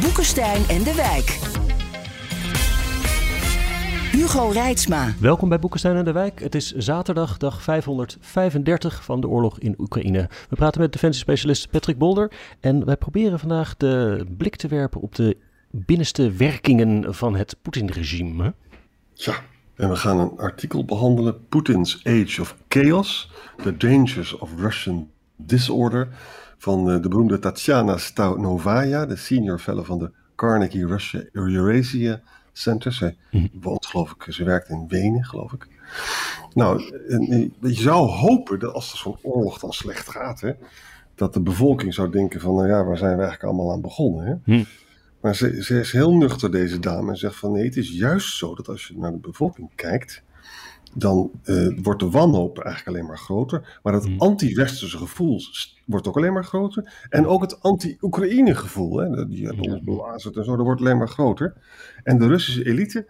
Boekenstein en de Wijk. Hugo Reitsma. Welkom bij Boekenstein en de Wijk. Het is zaterdag, dag 535 van de oorlog in Oekraïne. We praten met defensiespecialist Patrick Bolder. En wij proberen vandaag de blik te werpen op de binnenste werkingen van het Poetin-regime. Ja, en we gaan een artikel behandelen: Putin's Age of Chaos: The Dangers of Russian Disorder van eh, de beroemde Tatjana Staunovaya, de senior fellow van de Carnegie Russia Eurasia Center. Ze Mhm. woont, geloof ik, ze werkt in Wenen, geloof ik. Nou, eh, je zou hopen dat als er zo'n oorlog dan slecht gaat, hè, dat de bevolking zou denken van, nou ja, waar zijn we eigenlijk allemaal aan begonnen? Hè? Hm. Maar ze, ze is heel nuchter, deze dame, en zegt van nee, het is juist zo dat als je naar de bevolking kijkt, dan eh, wordt de wanhoop eigenlijk alleen maar groter. Maar het Hmm. anti-westerse gevoel wordt ook alleen maar groter. En ook het anti-Oekraïne gevoel, hè, die hebben ons belazerd en zo, dat wordt alleen maar groter. En de Russische elite,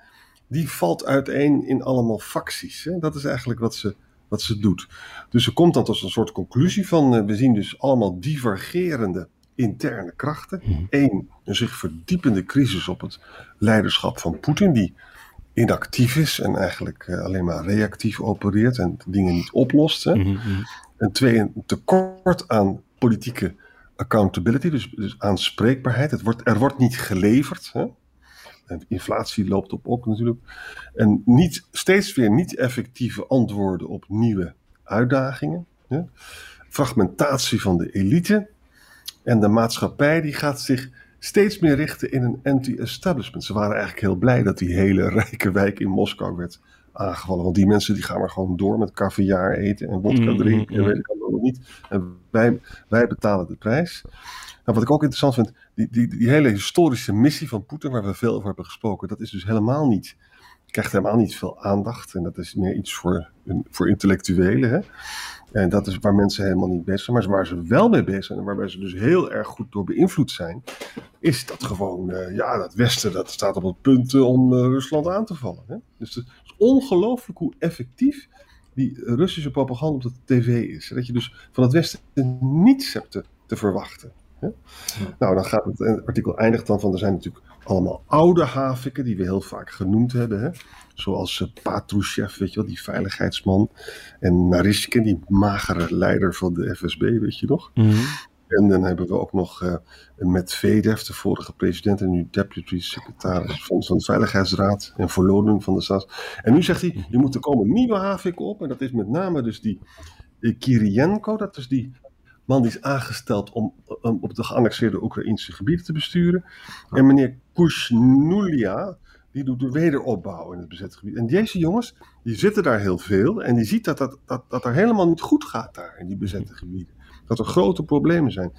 die valt uiteen in allemaal facties. Hè. Dat is eigenlijk wat ze, wat ze doet. Dus ze komt dan tot een soort conclusie van, eh, we zien dus allemaal divergerende interne krachten. Mhm. Eén, een zich verdiepende crisis op het leiderschap van Poetin, die inactief is en eigenlijk eh, alleen maar reactief opereert en dingen niet oplost. Hè. Mhm. En twee, een tekort aan politieke accountability, dus, dus aanspreekbaarheid. Het wordt, er wordt niet geleverd. Hè. En inflatie loopt op ook natuurlijk. En niet, steeds weer niet effectieve antwoorden op nieuwe uitdagingen. Hè. Fragmentatie van de elite. En de maatschappij die gaat zich steeds meer richten in een anti-establishment. Ze waren eigenlijk heel blij dat die hele rijke wijk in Moskou werd aangevallen. Want die mensen die gaan maar gewoon door met caviar eten en vodka Mm, drinken mm, en weet ik allemaal niet. En wij, wij betalen de prijs. Nou, wat ik ook interessant vind, die, die, die hele historische missie van Poetin, waar we veel over hebben gesproken, dat is dus helemaal niet, krijgt helemaal niet veel aandacht. En dat is meer iets voor, voor intellectuelen. Hè? En dat is waar mensen helemaal niet bezig zijn. Maar waar ze wel mee bezig zijn en waarbij ze dus heel erg goed door beïnvloed zijn, is dat gewoon, eh, ja, dat Westen dat staat op het punt om eh, Rusland aan te vallen. Hè? Dus het is ongelooflijk hoe effectief die Russische propaganda op de tv is. Dat je dus van het Westen niets hebt te, te verwachten. Nou, dan gaat het, het artikel eindigt dan van, er zijn natuurlijk allemaal oude haviken die we heel vaak genoemd hebben. Hè? Zoals uh, Patrushev, weet je wel, die veiligheidsman. En Narishkin, die magere leider van de FSB, weet je nog. Mhm. En dan hebben we ook nog uh, Medvedev, de vorige president en nu deputy secretaris van, van de Veiligheidsraad. En Volodin van de staats. En nu zegt hij, er moeten komen nieuwe haviken op. En dat is met name dus die uh, Kirienko, dat is die man die is aangesteld om, op de geannexeerde Oekraïnse gebieden te besturen. En meneer Kushnulia, die doet de wederopbouw in het bezette gebied. En deze jongens, die zitten daar heel veel. En die ziet dat, dat, dat, dat er helemaal niet goed gaat daar in die bezette gebieden. Dat er grote problemen zijn.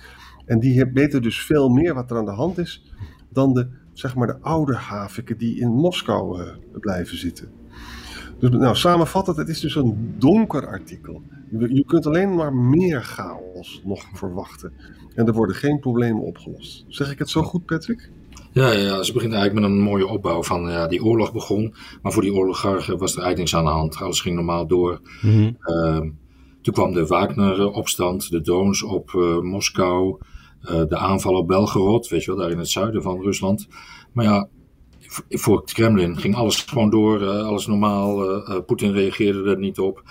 En die weten dus veel meer wat er aan de hand is dan de, zeg maar, de oude haviken die in Moskou uh, blijven zitten. Dus nou, samenvattend, het is dus een donker artikel. Je kunt alleen maar meer chaos nog verwachten. En er worden geen problemen opgelost. Zeg ik het zo goed, Patrick? Ja, ja, ze beginnen eigenlijk met een mooie opbouw van ja, die oorlog begon. Maar voor die oligarchen was er eigenlijk niks aan de hand. Alles ging normaal door. Mhm. Uh, toen kwam de Wagner-opstand, de drones op uh, Moskou, uh, de aanval op Belgorod, weet je wel, daar in het zuiden van Rusland. Maar ja, voor het Kremlin ging alles gewoon door, uh, alles normaal. Uh, Poetin reageerde er niet op.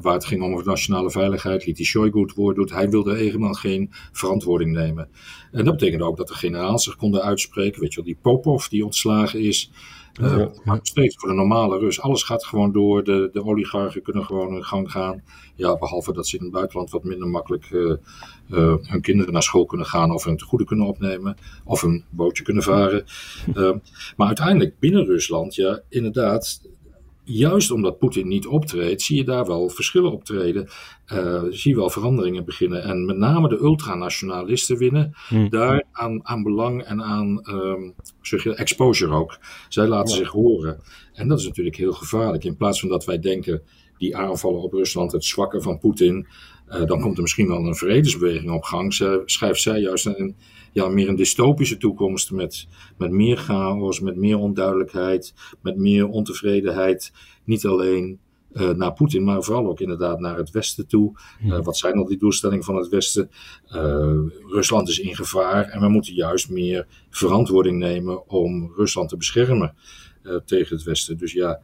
Waar het ging om nationale veiligheid, liet hij Shoigu het woord doen. Hij wilde helemaal geen verantwoording nemen. En dat betekende ook dat de generaals zich konden uitspreken. Weet je wel, die Popov die ontslagen is. Uh, ja. Maar nog steeds voor de normale Rus. Alles gaat gewoon door. De, de oligarchen kunnen gewoon hun gang gaan. Ja, behalve dat ze in het buitenland wat minder makkelijk uh, uh, hun kinderen naar school kunnen gaan. Of hun tegoeden kunnen opnemen. Of een bootje kunnen varen. maar uiteindelijk binnen Rusland, ja, inderdaad. Juist omdat Poetin niet optreedt, zie je daar wel verschillen optreden. Uh, zie je wel veranderingen beginnen. En met name de ultranationalisten winnen hmm. daar aan, aan belang en aan um, zeg je, exposure ook. Zij laten zich horen. En dat is natuurlijk heel gevaarlijk. In plaats van dat wij denken, die aanvallen op Rusland, het zwakken van Poetin, uh, dan komt er misschien wel een vredesbeweging op gang. Ze, schrijft zij juist een, ja, meer een dystopische toekomst met, met meer chaos, met meer onduidelijkheid, met meer ontevredenheid. Niet alleen uh, naar Poetin, maar vooral ook inderdaad naar het Westen toe. Uh, wat zijn al die doelstellingen van het Westen? Uh, Rusland is in gevaar en we moeten juist meer verantwoording nemen om Rusland te beschermen tegen het Westen. Dus ja,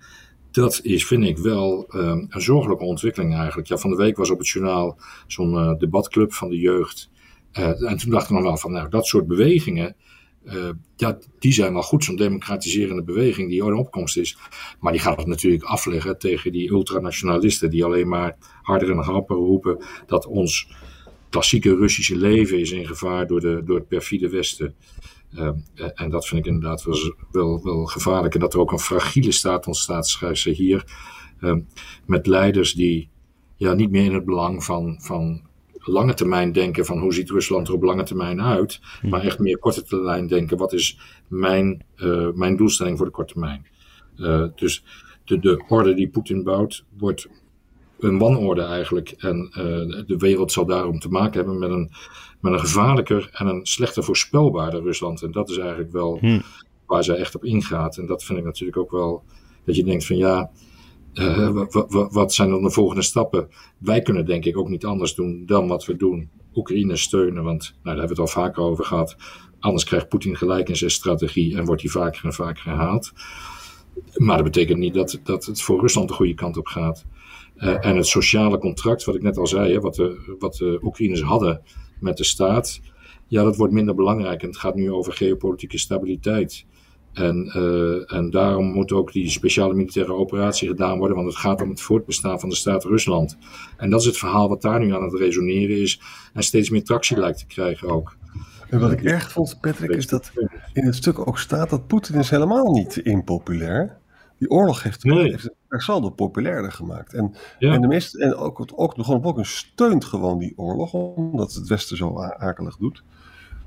dat is, vind ik wel um, een zorgelijke ontwikkeling eigenlijk. Ja, van de week was op het journaal zo'n debatclub van de jeugd. Uh, en toen dacht ik nog wel van, nou, dat soort bewegingen, uh, ja, die zijn wel goed. Zo'n democratiserende beweging die in opkomst is. Maar die gaat het natuurlijk afleggen tegen die ultranationalisten die alleen maar harder en harder roepen dat ons klassieke Russische leven is in gevaar door, de, door het perfide Westen. Uh, en dat vind ik inderdaad wel, wel, wel, gevaarlijk. En dat er ook een fragiele staat ontstaat, schrijft ze hier. Uh, met leiders die ja, niet meer in het belang van, van lange termijn denken van hoe ziet Rusland er op lange termijn uit, hmm. maar echt meer korte termijn denken, wat is mijn, uh, mijn doelstelling voor de korte termijn. Uh, dus de, de orde die Poetin bouwt, wordt een wanorde eigenlijk. En uh, de wereld zal daarom te maken hebben met een, met een gevaarlijker en een slechter voorspelbaarder Rusland. En dat is eigenlijk wel hmm. waar zij echt op ingaat. En dat vind ik natuurlijk ook wel dat je denkt van ja, uh, wat zijn dan de volgende stappen? Wij kunnen denk ik ook niet anders doen dan wat we doen. Oekraïne steunen, want nou, daar hebben we het al vaker over gehad. Anders krijgt Poetin gelijk in zijn strategie en wordt hij vaker en vaker herhaald. Maar dat betekent niet dat, dat het voor Rusland de goede kant op gaat. Uh, en het sociale contract, wat ik net al zei, hè, wat, de, wat de Oekraïners hadden met de staat, ja, dat wordt minder belangrijk. En het gaat nu over geopolitieke stabiliteit. En, uh, en daarom moet ook die speciale militaire operatie gedaan worden, want het gaat om het voortbestaan van de staat Rusland. En dat is het verhaal wat daar nu aan het resoneren is en steeds meer tractie lijkt te krijgen ook. En wat ik erg vond, Patrick, is dat in het stuk ook staat dat Poetin is helemaal niet impopulair. Die oorlog heeft, nee. heeft saldo populairder gemaakt. En, ja. en de meeste, en ook, ook, gewoon ook een steunt gewoon die oorlog, omdat het Westen zo akelig doet.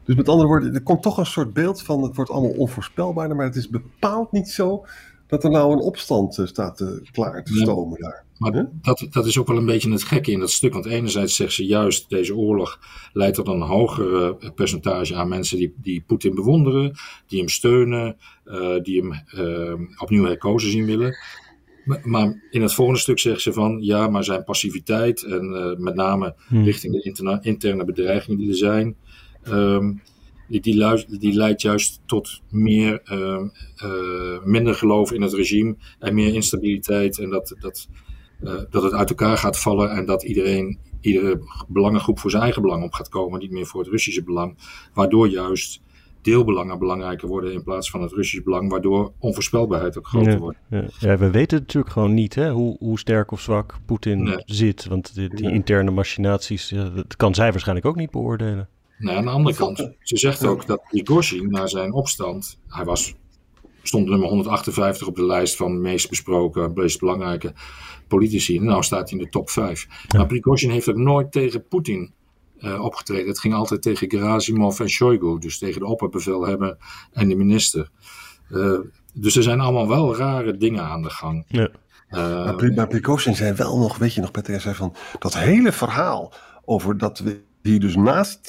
Dus met andere woorden, er komt toch een soort beeld van het wordt allemaal onvoorspelbaarder, maar het is bepaald niet zo dat er nou een opstand uh, staat klaar te stomen daar. Maar dat, dat is ook wel een beetje het gekke in dat stuk. Want enerzijds zegt ze juist, deze oorlog leidt tot een hoger uh, percentage aan mensen die, die Poetin bewonderen, die hem steunen, uh, die hem uh, opnieuw herkozen zien willen. Maar in het volgende stuk zegt ze van ja, maar zijn passiviteit en met name hmm. richting de interna- interne bedreigingen die er zijn, Um, die, die, die, leidt juist tot meer, uh, uh, minder geloof in het regime en meer instabiliteit. En dat, dat, uh, dat het uit elkaar gaat vallen en dat iedereen, iedere belangengroep voor zijn eigen belang op gaat komen, niet meer voor het Russische belang. Waardoor juist deelbelangen belangrijker worden in plaats van het Russische belang, waardoor onvoorspelbaarheid ook groter wordt. Ja, ja, we weten natuurlijk gewoon niet hè, hoe, hoe sterk of zwak Poetin nee. zit, want die, die interne machinaties, dat kan zij waarschijnlijk ook niet beoordelen. Nou, aan de andere kant, ze zegt ook dat Prigozhin na zijn opstand, hij was, stond nummer 158 op de lijst van de meest besproken, meest belangrijke politici. En nu staat hij in de top 5. Ja. Maar Prigozhin heeft ook nooit tegen Poetin uh, opgetreden. Het ging altijd tegen Gerasimov en Shoigu, dus tegen de opperbevelhebber en de minister. Uh, dus er zijn allemaal wel rare dingen aan de gang. Ja. Uh, maar, maar Prigozhin zei wel nog, weet je nog, Peter, zei van dat hele verhaal over dat we die dus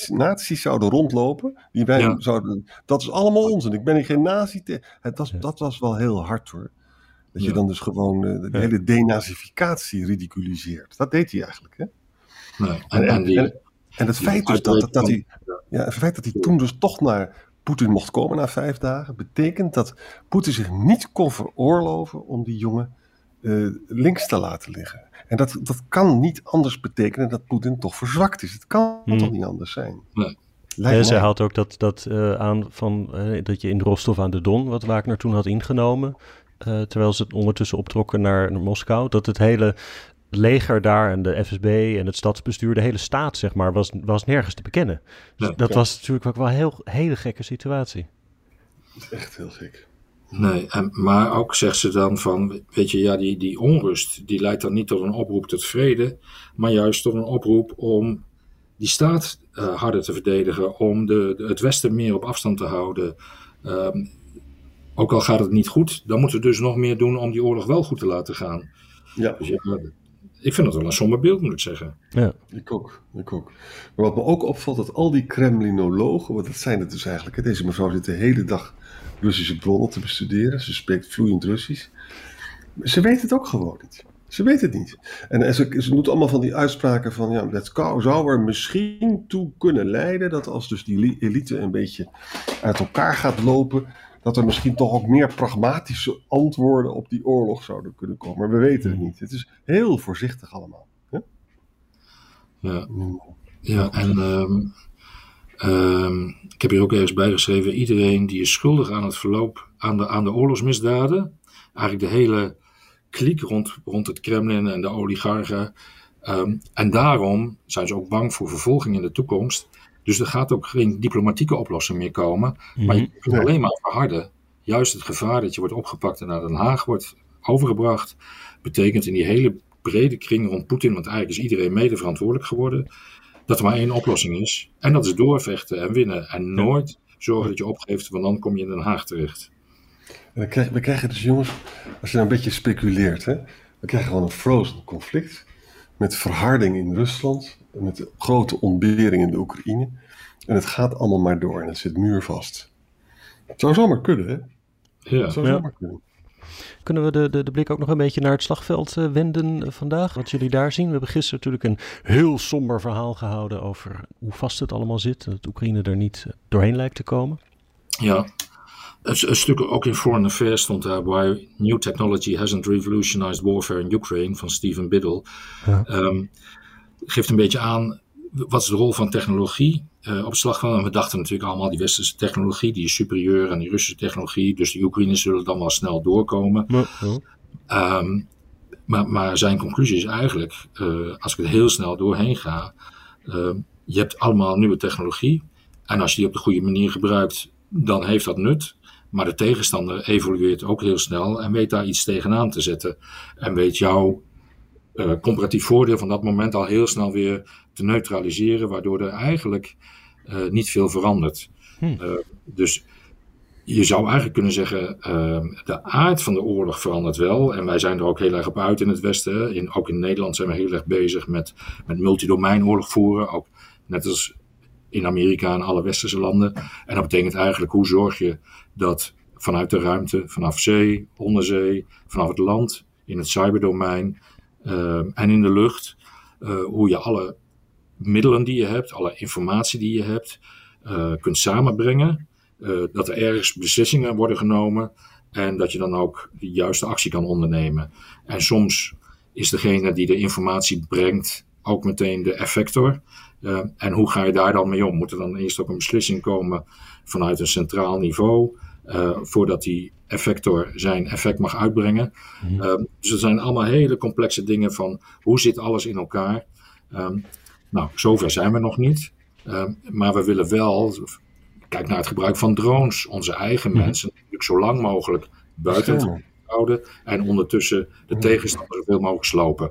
nazi's zouden rondlopen. Die wij zouden, dat is allemaal onzin. Ik ben hier geen nazi. Te, het was, Dat was wel heel hard hoor. Dat je dan dus gewoon uh, de hele denazificatie ridiculiseert. Dat deed hij eigenlijk. Hè? Nee, en, en, die, en, en, het feit dus dat, dat, hij, ja, het feit dat hij toen dus toch naar Poetin mocht komen na vijf dagen, betekent dat Poetin zich niet kon veroorloven om die jongen uh, links te laten liggen. En dat, dat kan niet anders betekenen dat Poetin toch verzwakt is. Het kan hmm. toch niet anders zijn. Nee. En zij haalt ook dat, dat uh, aan van uh, dat je in Rostov aan de Don, wat Wagner toen had ingenomen, uh, terwijl ze ondertussen optrokken naar, naar, Moskou, dat het hele leger daar en de FSB en het stadsbestuur, de hele staat zeg maar, was, was nergens te bekennen. Dus dat was natuurlijk ook wel een heel, hele gekke situatie. Echt heel gek. Nee, en, maar ook zegt ze dan van, weet je, ja, die, die onrust, die leidt dan niet tot een oproep tot vrede, maar juist tot een oproep om die staat uh, harder te verdedigen, om de, de, het Westen meer op afstand te houden. Um, ook al gaat het niet goed, dan moeten we dus nog meer doen om die oorlog wel goed te laten gaan. Ja. Dus ja, ik vind dat wel een somber beeld, moet ik zeggen. Ja. Ik ook, ik ook. Maar wat me ook opvalt, dat al die Kremlinologen, want dat zijn het dus eigenlijk, deze mevrouw zit de hele dag Russische bronnen te bestuderen, ze spreekt vloeiend Russisch. Ze weet het ook gewoon niet. Ze weet het niet. En ze, ze doet allemaal van die uitspraken van, ja, dat zou er misschien toe kunnen leiden dat als dus die elite een beetje uit elkaar gaat lopen, dat er misschien toch ook meer pragmatische antwoorden op die oorlog zouden kunnen komen. Maar we weten het niet. Het is heel voorzichtig allemaal. Ja, ja. ja en um, um, ik heb hier ook ergens bijgeschreven: iedereen die is schuldig aan het verloop, aan de, aan de oorlogsmisdaden. Eigenlijk de hele kliek rond, rond het Kremlin en de oligarchen. Um, en daarom zijn ze ook bang voor vervolging in de toekomst. Dus er gaat ook geen diplomatieke oplossing meer komen. Maar je kunt alleen maar verharden. Juist het gevaar dat je wordt opgepakt en naar Den Haag wordt overgebracht, betekent in die hele brede kring rond Poetin, want eigenlijk is iedereen mede verantwoordelijk geworden, dat er maar één oplossing is. En dat is doorvechten en winnen. En nooit zorgen dat je opgeeft, want dan kom je in Den Haag terecht. En dan krijg, we krijgen dus, jongens, als je nou een beetje speculeert, hè, we krijgen gewoon een frozen conflict met verharding in Rusland, met grote ontbering in de Oekraïne. En het gaat allemaal maar door en het zit muurvast. Het zou zomaar kunnen, hè? Ja. Het zou Ja. zomaar kunnen. Kunnen we de, de, de blik ook nog een beetje naar het slagveld eh, wenden eh, vandaag? Wat jullie daar zien. We hebben gisteren natuurlijk een heel somber verhaal gehouden over hoe vast het allemaal zit. En dat Oekraïne er niet eh, doorheen lijkt te komen. Ja, een, een stuk ook in Foreign Affairs stond daar Why New Technology Hasn't Revolutionized Warfare in Ukraine van Stephen Biddle. Ja. Ehm, geeft een beetje aan wat is de rol van technologie eh, op slagveld. En we dachten natuurlijk allemaal die westerse technologie die is superieur aan die Russische technologie. Dus de Oekraïners zullen dan wel snel doorkomen. Ehm, maar, maar zijn conclusie is eigenlijk, eh, als ik er heel snel doorheen ga, ehm, je hebt allemaal nieuwe technologie. En als je die op de goede manier gebruikt, dan heeft dat nut. Maar de tegenstander evolueert ook heel snel en weet daar iets tegenaan te zetten. En weet jouw eh, comparatief voordeel van dat moment al heel snel weer te neutraliseren, waardoor er eigenlijk eh, niet veel verandert. Hm. Eh, dus je zou eigenlijk kunnen zeggen, uh, de aard van de oorlog verandert wel. En wij zijn er ook heel erg op uit in het Westen. In, ook in Nederland zijn we heel erg bezig met, met multidomeinoorlog voeren. Ook net als in Amerika en alle westerse landen. En dat betekent eigenlijk, hoe zorg je dat vanuit de ruimte, vanaf zee, onderzee, vanaf het land, in het cyberdomein en in de lucht, uh, hoe je alle middelen die je hebt, alle informatie die je hebt, uh, kunt samenbrengen. Dat er ergens beslissingen worden genomen en dat je dan ook de juiste actie kan ondernemen. En soms is degene die de informatie brengt ook meteen de effector. En hoe ga je daar dan mee om? Moet er dan eerst ook een beslissing komen vanuit een centraal niveau, voordat die effector zijn effect mag uitbrengen? Mm. Uh, dus het zijn allemaal hele complexe dingen van hoe zit alles in elkaar? Um, nou, zover zijn we nog niet. Um, maar we willen wel Kijk naar het gebruik van drones. Onze eigen mm-hmm. mensen natuurlijk zo lang mogelijk buiten het houden. En ondertussen de tegenstander zoveel mogelijk slopen.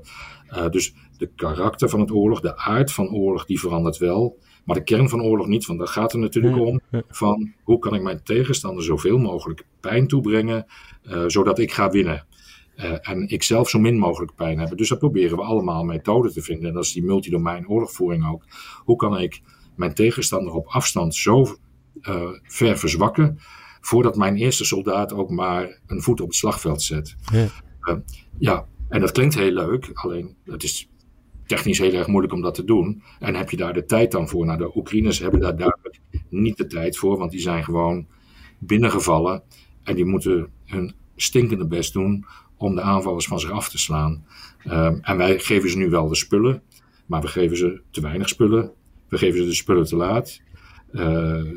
Uh, dus de karakter van het oorlog, de aard van oorlog, die verandert wel. Maar de kern van oorlog niet. Want daar gaat het natuurlijk om. Van hoe kan ik mijn tegenstander zoveel mogelijk pijn toebrengen. Uh, zodat ik ga winnen. Uh, en ik zelf zo min mogelijk pijn hebben. Dus daar proberen we allemaal methoden te vinden. En dat is die multidomein oorlogvoering ook. Hoe kan ik mijn tegenstander op afstand zo uh, ver verzwakken. Voordat mijn eerste soldaat ook maar een voet op het slagveld zet. Ja, ja en dat klinkt heel leuk. Alleen het is technisch heel erg moeilijk om dat te doen. En heb je daar de tijd dan voor? Nou, de Oekraïners hebben daar duidelijk niet de tijd voor. Want die zijn gewoon binnengevallen. En die moeten hun stinkende best doen om de aanvallers van zich af te slaan. Um, en wij geven ze nu wel de spullen. Maar we geven ze te weinig spullen. We geven ze de spullen te laat. Uh,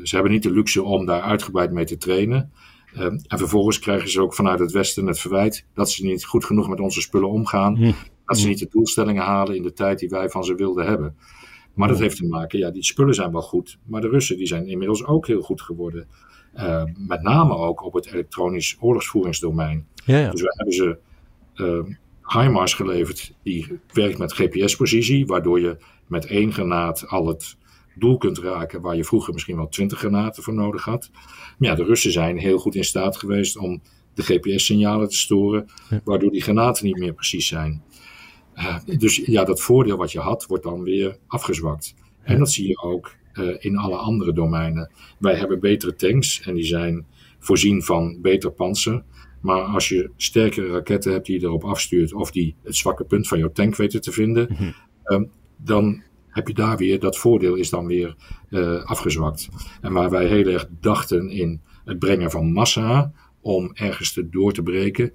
ze hebben niet de luxe om daar uitgebreid mee te trainen. Uh, en vervolgens krijgen ze ook vanuit het Westen het verwijt dat ze niet goed genoeg met onze spullen omgaan. Hm. Dat ze niet de doelstellingen halen in de tijd die wij van ze wilden hebben. Maar dat heeft te maken, ja, die spullen zijn wel goed. Maar de Russen die zijn inmiddels ook heel goed geworden. Uh, met name ook op het elektronisch oorlogsvoeringsdomein. Ja, ja. Dus we hebben ze uh, HIMARS geleverd, die werkt met GPS-positie, waardoor je met één granaat al het doel kunt raken waar je vroeger misschien wel twintig granaten voor nodig had. Maar ja, de Russen zijn heel goed in staat geweest om de GPS-signalen te storen, Ja. waardoor die granaten niet meer precies zijn. Uh, dus ja, dat voordeel wat je had, wordt dan weer afgezwakt. En dat zie je ook uh, in alle andere domeinen. Wij hebben betere tanks en die zijn voorzien van beter panzer. Maar als je sterkere raketten hebt die je erop afstuurt, of die het zwakke punt van jouw tank weten te vinden, Mhm. um, dan heb je daar weer, dat voordeel is dan weer uh, afgezwakt. En waar wij heel erg dachten in het brengen van massa om ergens te door te breken,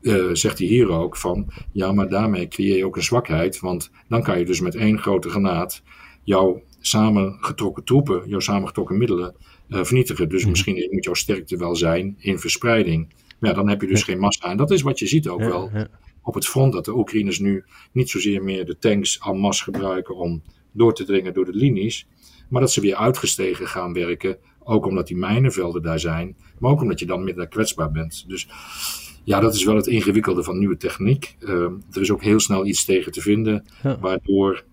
uh, zegt hij hier ook van, ja, maar daarmee creëer je ook een zwakheid, want dan kan je dus met één grote granaat jouw samengetrokken troepen, jouw samengetrokken middelen uh, vernietigen. Dus Mhm. misschien moet jouw sterkte wel zijn in verspreiding. Maar ja, dan heb je dus geen massa. En dat is wat je ziet ook Ja, wel op het front, dat de Oekraïners nu niet zozeer meer de tanks en masse gebruiken om door te dringen door de linies, maar dat ze weer uitgestegen gaan werken, ook omdat die mijnenvelden daar zijn, maar ook omdat je dan minder kwetsbaar bent. Dus ja, dat is wel het ingewikkelde van nieuwe techniek. Uh, er is ook heel snel iets tegen te vinden, Ja. waardoor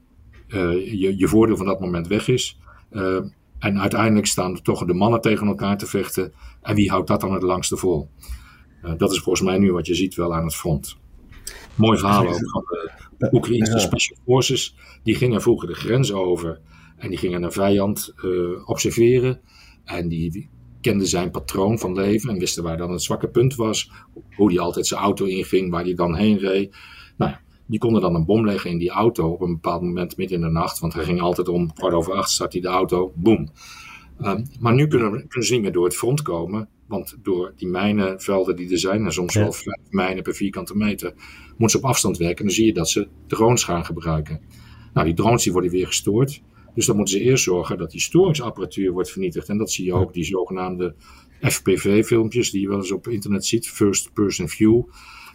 uh, je, je voordeel van dat moment weg is. Uh, en uiteindelijk staan toch de mannen tegen elkaar te vechten. En wie houdt dat dan het langste vol? Uh, dat is volgens mij nu wat je ziet wel aan het front. Mooi verhaal ook van de Oekraïnse. Special Forces. Die gingen vroeger de grens over. En die gingen een vijand uh, observeren. En die kenden zijn patroon van leven. En wisten waar dan het zwakke punt was. Hoe die altijd zijn auto inging. Waar die dan heen reed. Nou ja, die konden dan een bom leggen in die auto op een bepaald moment midden in de nacht. Want hij ging altijd om kwart over acht, start hij de auto, boem. Um, maar nu kunnen, kunnen, ze niet meer door het front komen. Want door die mijnenvelden die er zijn, en soms Ja. wel vijf mijnen per vierkante meter, moeten ze op afstand werken. En dan zie je dat ze drones gaan gebruiken. Nou, die drones die worden weer gestoord. Dus dan moeten ze eerst zorgen dat die storingsapparatuur wordt vernietigd. En dat zie je ook, die zogenaamde FPV-filmpjes die je wel eens op internet ziet, First Person View.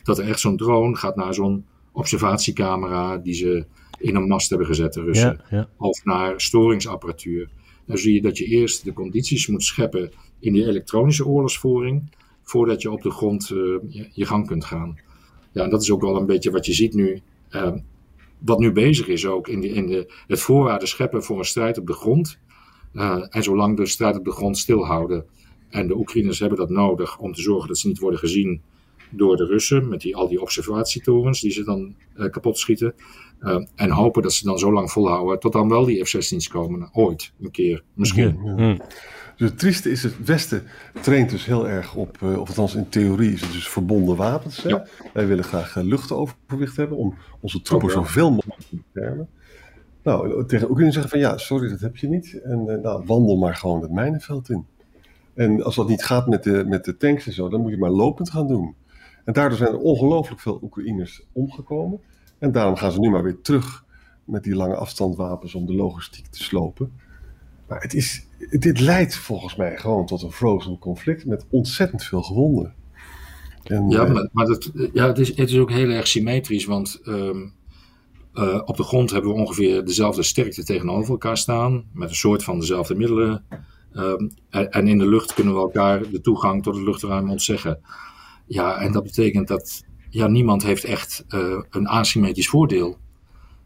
Dat er echt zo'n drone gaat naar zo'n observatiecamera die ze in een mast hebben gezet, de Russen. Ja, ja. Of naar storingsapparatuur. Dan zie je dat je eerst de condities moet scheppen in die elektronische oorlogsvoering, voordat je op de grond uh, je, je, gang kunt gaan. Ja, en dat is ook wel een beetje wat je ziet nu. Uh, wat nu bezig is ook in, de, in de, het voorwaarden scheppen voor een strijd op de grond. Uh, en zolang de strijd op de grond stilhouden. En de Oekraïners hebben dat nodig om te zorgen dat ze niet worden gezien door de Russen. Met die, al die observatietorens die ze dan uh, kapot schieten. Uh, en hopen dat ze dan zo lang volhouden tot dan wel die F-16's komen. Ooit, een keer, misschien. Ja. Mm. Dus het trieste is, het Westen traint dus heel erg op, uh, of althans in theorie is het dus verbonden wapens. Hè? Ja. Wij willen graag uh, luchtoverwicht hebben om onze troepen Oh, ja. zoveel mogelijk te beschermen. Nou, tegen Oekraïne zeggen van ja, sorry, dat heb je niet. En nou, wandel maar gewoon het mijnenveld in. En als dat niet gaat met de, met de tanks en zo, dan moet je maar lopend gaan doen. En daardoor zijn er ongelooflijk veel Oekraïners omgekomen. En daarom gaan ze nu maar weer terug met die lange afstandwapens om de logistiek te slopen. Maar het is, dit leidt volgens mij gewoon tot een frozen conflict met ontzettend veel gewonden. En, Ja, eh, maar, maar dat, ja, het, is, het is ook heel erg symmetrisch, want ehm, eh, op de grond hebben we ongeveer dezelfde sterkte tegenover elkaar staan, met een soort van dezelfde middelen. Ehm, en, en in de lucht kunnen we elkaar de toegang tot het luchtruim ontzeggen. Ja, en dat betekent dat ja, niemand heeft echt eh, een asymmetrisch voordeel.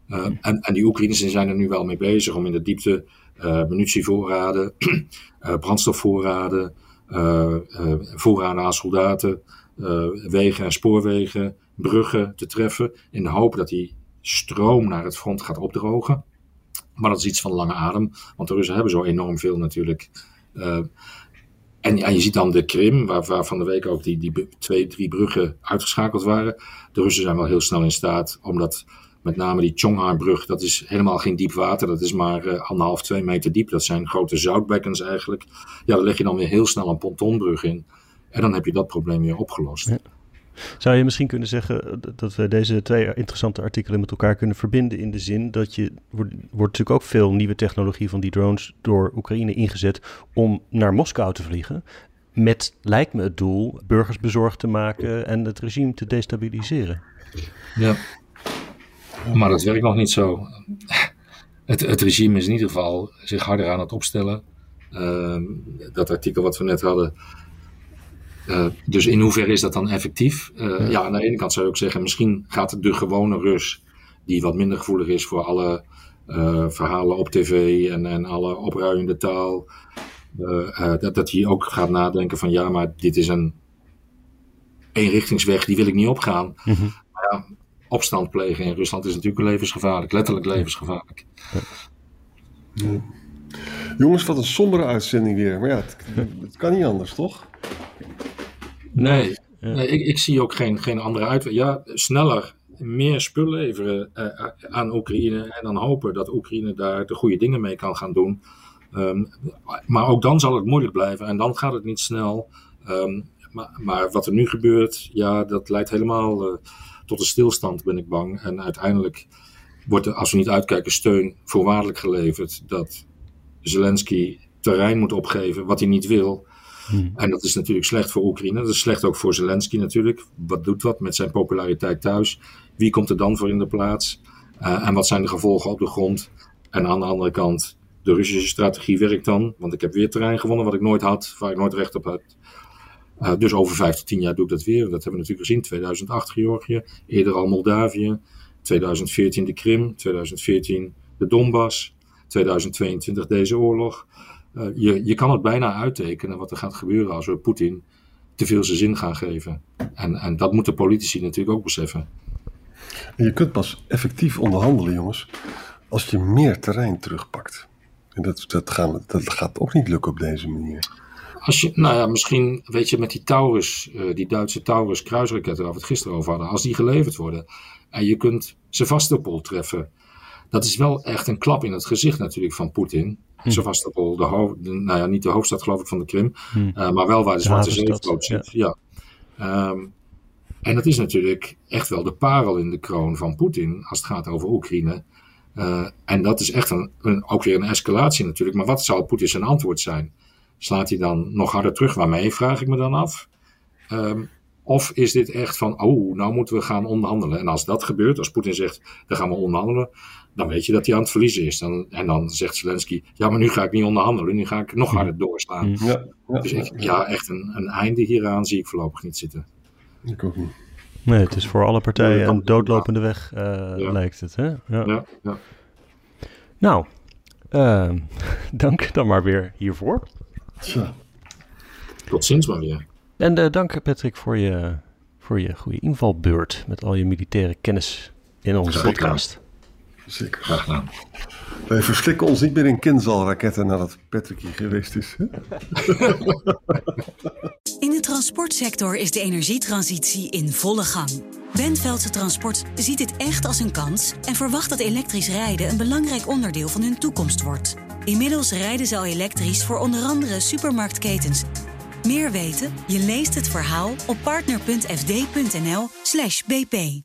Uh, en, en die Oekraïners zijn er nu wel mee bezig om in de diepte munitievoorraden, uh, brandstofvoorraden, uh, voorraden aan soldaten, wegen en spoorwegen, bruggen te treffen. In de hoop dat die stroom naar het front gaat opdrogen. Maar dat is iets van lange adem, want de Russen hebben zo enorm veel natuurlijk. En, je ziet dan de Krim, waar, van de week ook die, die twee, drie bruggen uitgeschakeld waren. De Russen zijn wel heel snel in staat, omdat met name die Chonghar-brug, dat is helemaal geen diep water. Dat is maar uh, anderhalf, twee meter diep. Dat zijn grote zoutbekkens eigenlijk. Ja, daar leg je dan weer heel snel een pontonbrug in. En dan heb je dat probleem weer opgelost. Ja. Zou je misschien kunnen zeggen dat we deze twee interessante artikelen met elkaar kunnen verbinden in de zin dat je wordt, wordt natuurlijk ook veel nieuwe technologie van die drones door Oekraïne ingezet om naar Moskou te vliegen. Met, lijkt me het doel, burgers bezorgd te maken en het regime te destabiliseren. Ja, maar dat werkt nog niet zo. Het, het regime is in ieder geval zich harder aan het opstellen. Ehm, dat artikel wat we net hadden. Eh, dus in hoeverre is dat dan effectief? Uh, ja. aan de ene kant zou je ook zeggen, misschien gaat de gewone Rus, die wat minder gevoelig is voor alle uh, verhalen op tv en, en alle opruiende taal, dat, dat hij ook gaat nadenken van ja, maar dit is een eenrichtingsweg, die wil ik niet opgaan. Mm -hmm. Ja, opstand plegen in Rusland is natuurlijk levensgevaarlijk, letterlijk levensgevaarlijk. Ja. Jongens, wat een sombere uitzending weer. Maar ja, het, het kan niet anders, toch? Nee, nee ik, ik, zie ook geen, geen andere uitweg. Ja, sneller meer spullen leveren uh, aan Oekraïne en dan hopen dat Oekraïne daar de goede dingen mee kan gaan doen. Um, maar ook dan zal het moeilijk blijven en dan gaat het niet snel. Um, maar, maar, wat er nu gebeurt, ja, dat leidt helemaal uh, tot een stilstand, ben ik bang. En uiteindelijk wordt er, als we niet uitkijken, steun voorwaardelijk geleverd dat Zelensky terrein moet opgeven wat hij niet wil. Hmm. En dat is natuurlijk slecht voor Oekraïne. Dat is slecht ook voor Zelensky natuurlijk. Wat doet wat met zijn populariteit thuis? Wie komt er dan voor in de plaats? Uh, en wat zijn de gevolgen op de grond? En aan de andere kant, de Russische strategie werkt dan. Want ik heb weer terrein gewonnen wat ik nooit had, waar ik nooit recht op had. Uh, dus over vijf tot tien jaar doe ik dat weer. Dat hebben we natuurlijk gezien. 2008 Georgië, eerder al Moldavië. 2014 de Krim, 2014 de Donbass, 2022 deze oorlog. Uh, je, je kan het bijna uittekenen wat er gaat gebeuren als we Poetin te veel zijn zin gaan geven. En, en dat moeten politici natuurlijk ook beseffen. En je kunt pas effectief onderhandelen, jongens, als je meer terrein terugpakt. En dat, dat, gaan, dat gaat ook niet lukken op deze manier. Als je, nou ja, misschien weet je met die Taurus, uh, die Duitse Taurus kruisraketten waar we het gisteren over hadden, als die geleverd worden en je kunt Sevastopol treffen, dat is wel echt een klap in het gezicht natuurlijk van Poetin. Hm. Sevastopol, de, nou ja, niet de hoofdstad geloof ik van de Krim, hm. uh, maar wel waar de Zwarte Zeevloot zit. Ja. ja. Um, en dat is natuurlijk echt wel de parel in de kroon van Poetin als het gaat over Oekraïne. Uh, en dat is echt een, een, ook weer een escalatie natuurlijk. Maar wat zou Poetin zijn antwoord zijn? Slaat hij dan nog harder terug? Waarmee vraag ik me dan af? Um, of is dit echt van, oh, nou moeten we gaan onderhandelen. En als dat gebeurt, als Poetin zegt, dan gaan we onderhandelen, dan weet je dat hij aan het verliezen is. Dan, en dan zegt Zelensky, ja, maar nu ga ik niet onderhandelen, nu ga ik nog harder doorslaan. Ja, ja, dus ik, ja, echt een, een einde hieraan zie ik voorlopig niet zitten. Ik ook niet. Nee, het is voor alle partijen een doodlopende weg, uh, ja. lijkt het. Hè? Ja. Ja, Nou, uh, dank dan maar weer hiervoor. Tja. Tot ziens maar weer. En uh, dank Patrick voor je, voor je goede invalbeurt met al je militaire kennis in onze podcast. Zeker. Graag gedaan. Wij verslikken ons niet meer in kinzalraketten nadat Patrick hier geweest is. Hè? In de transportsector is de energietransitie in volle gang. Benveldse Transport ziet dit echt als een kans en verwacht dat elektrisch rijden een belangrijk onderdeel van hun toekomst wordt. Inmiddels rijden ze al elektrisch voor onder andere supermarktketens. Meer weten? Je leest het verhaal op partner.fd.nl/bp.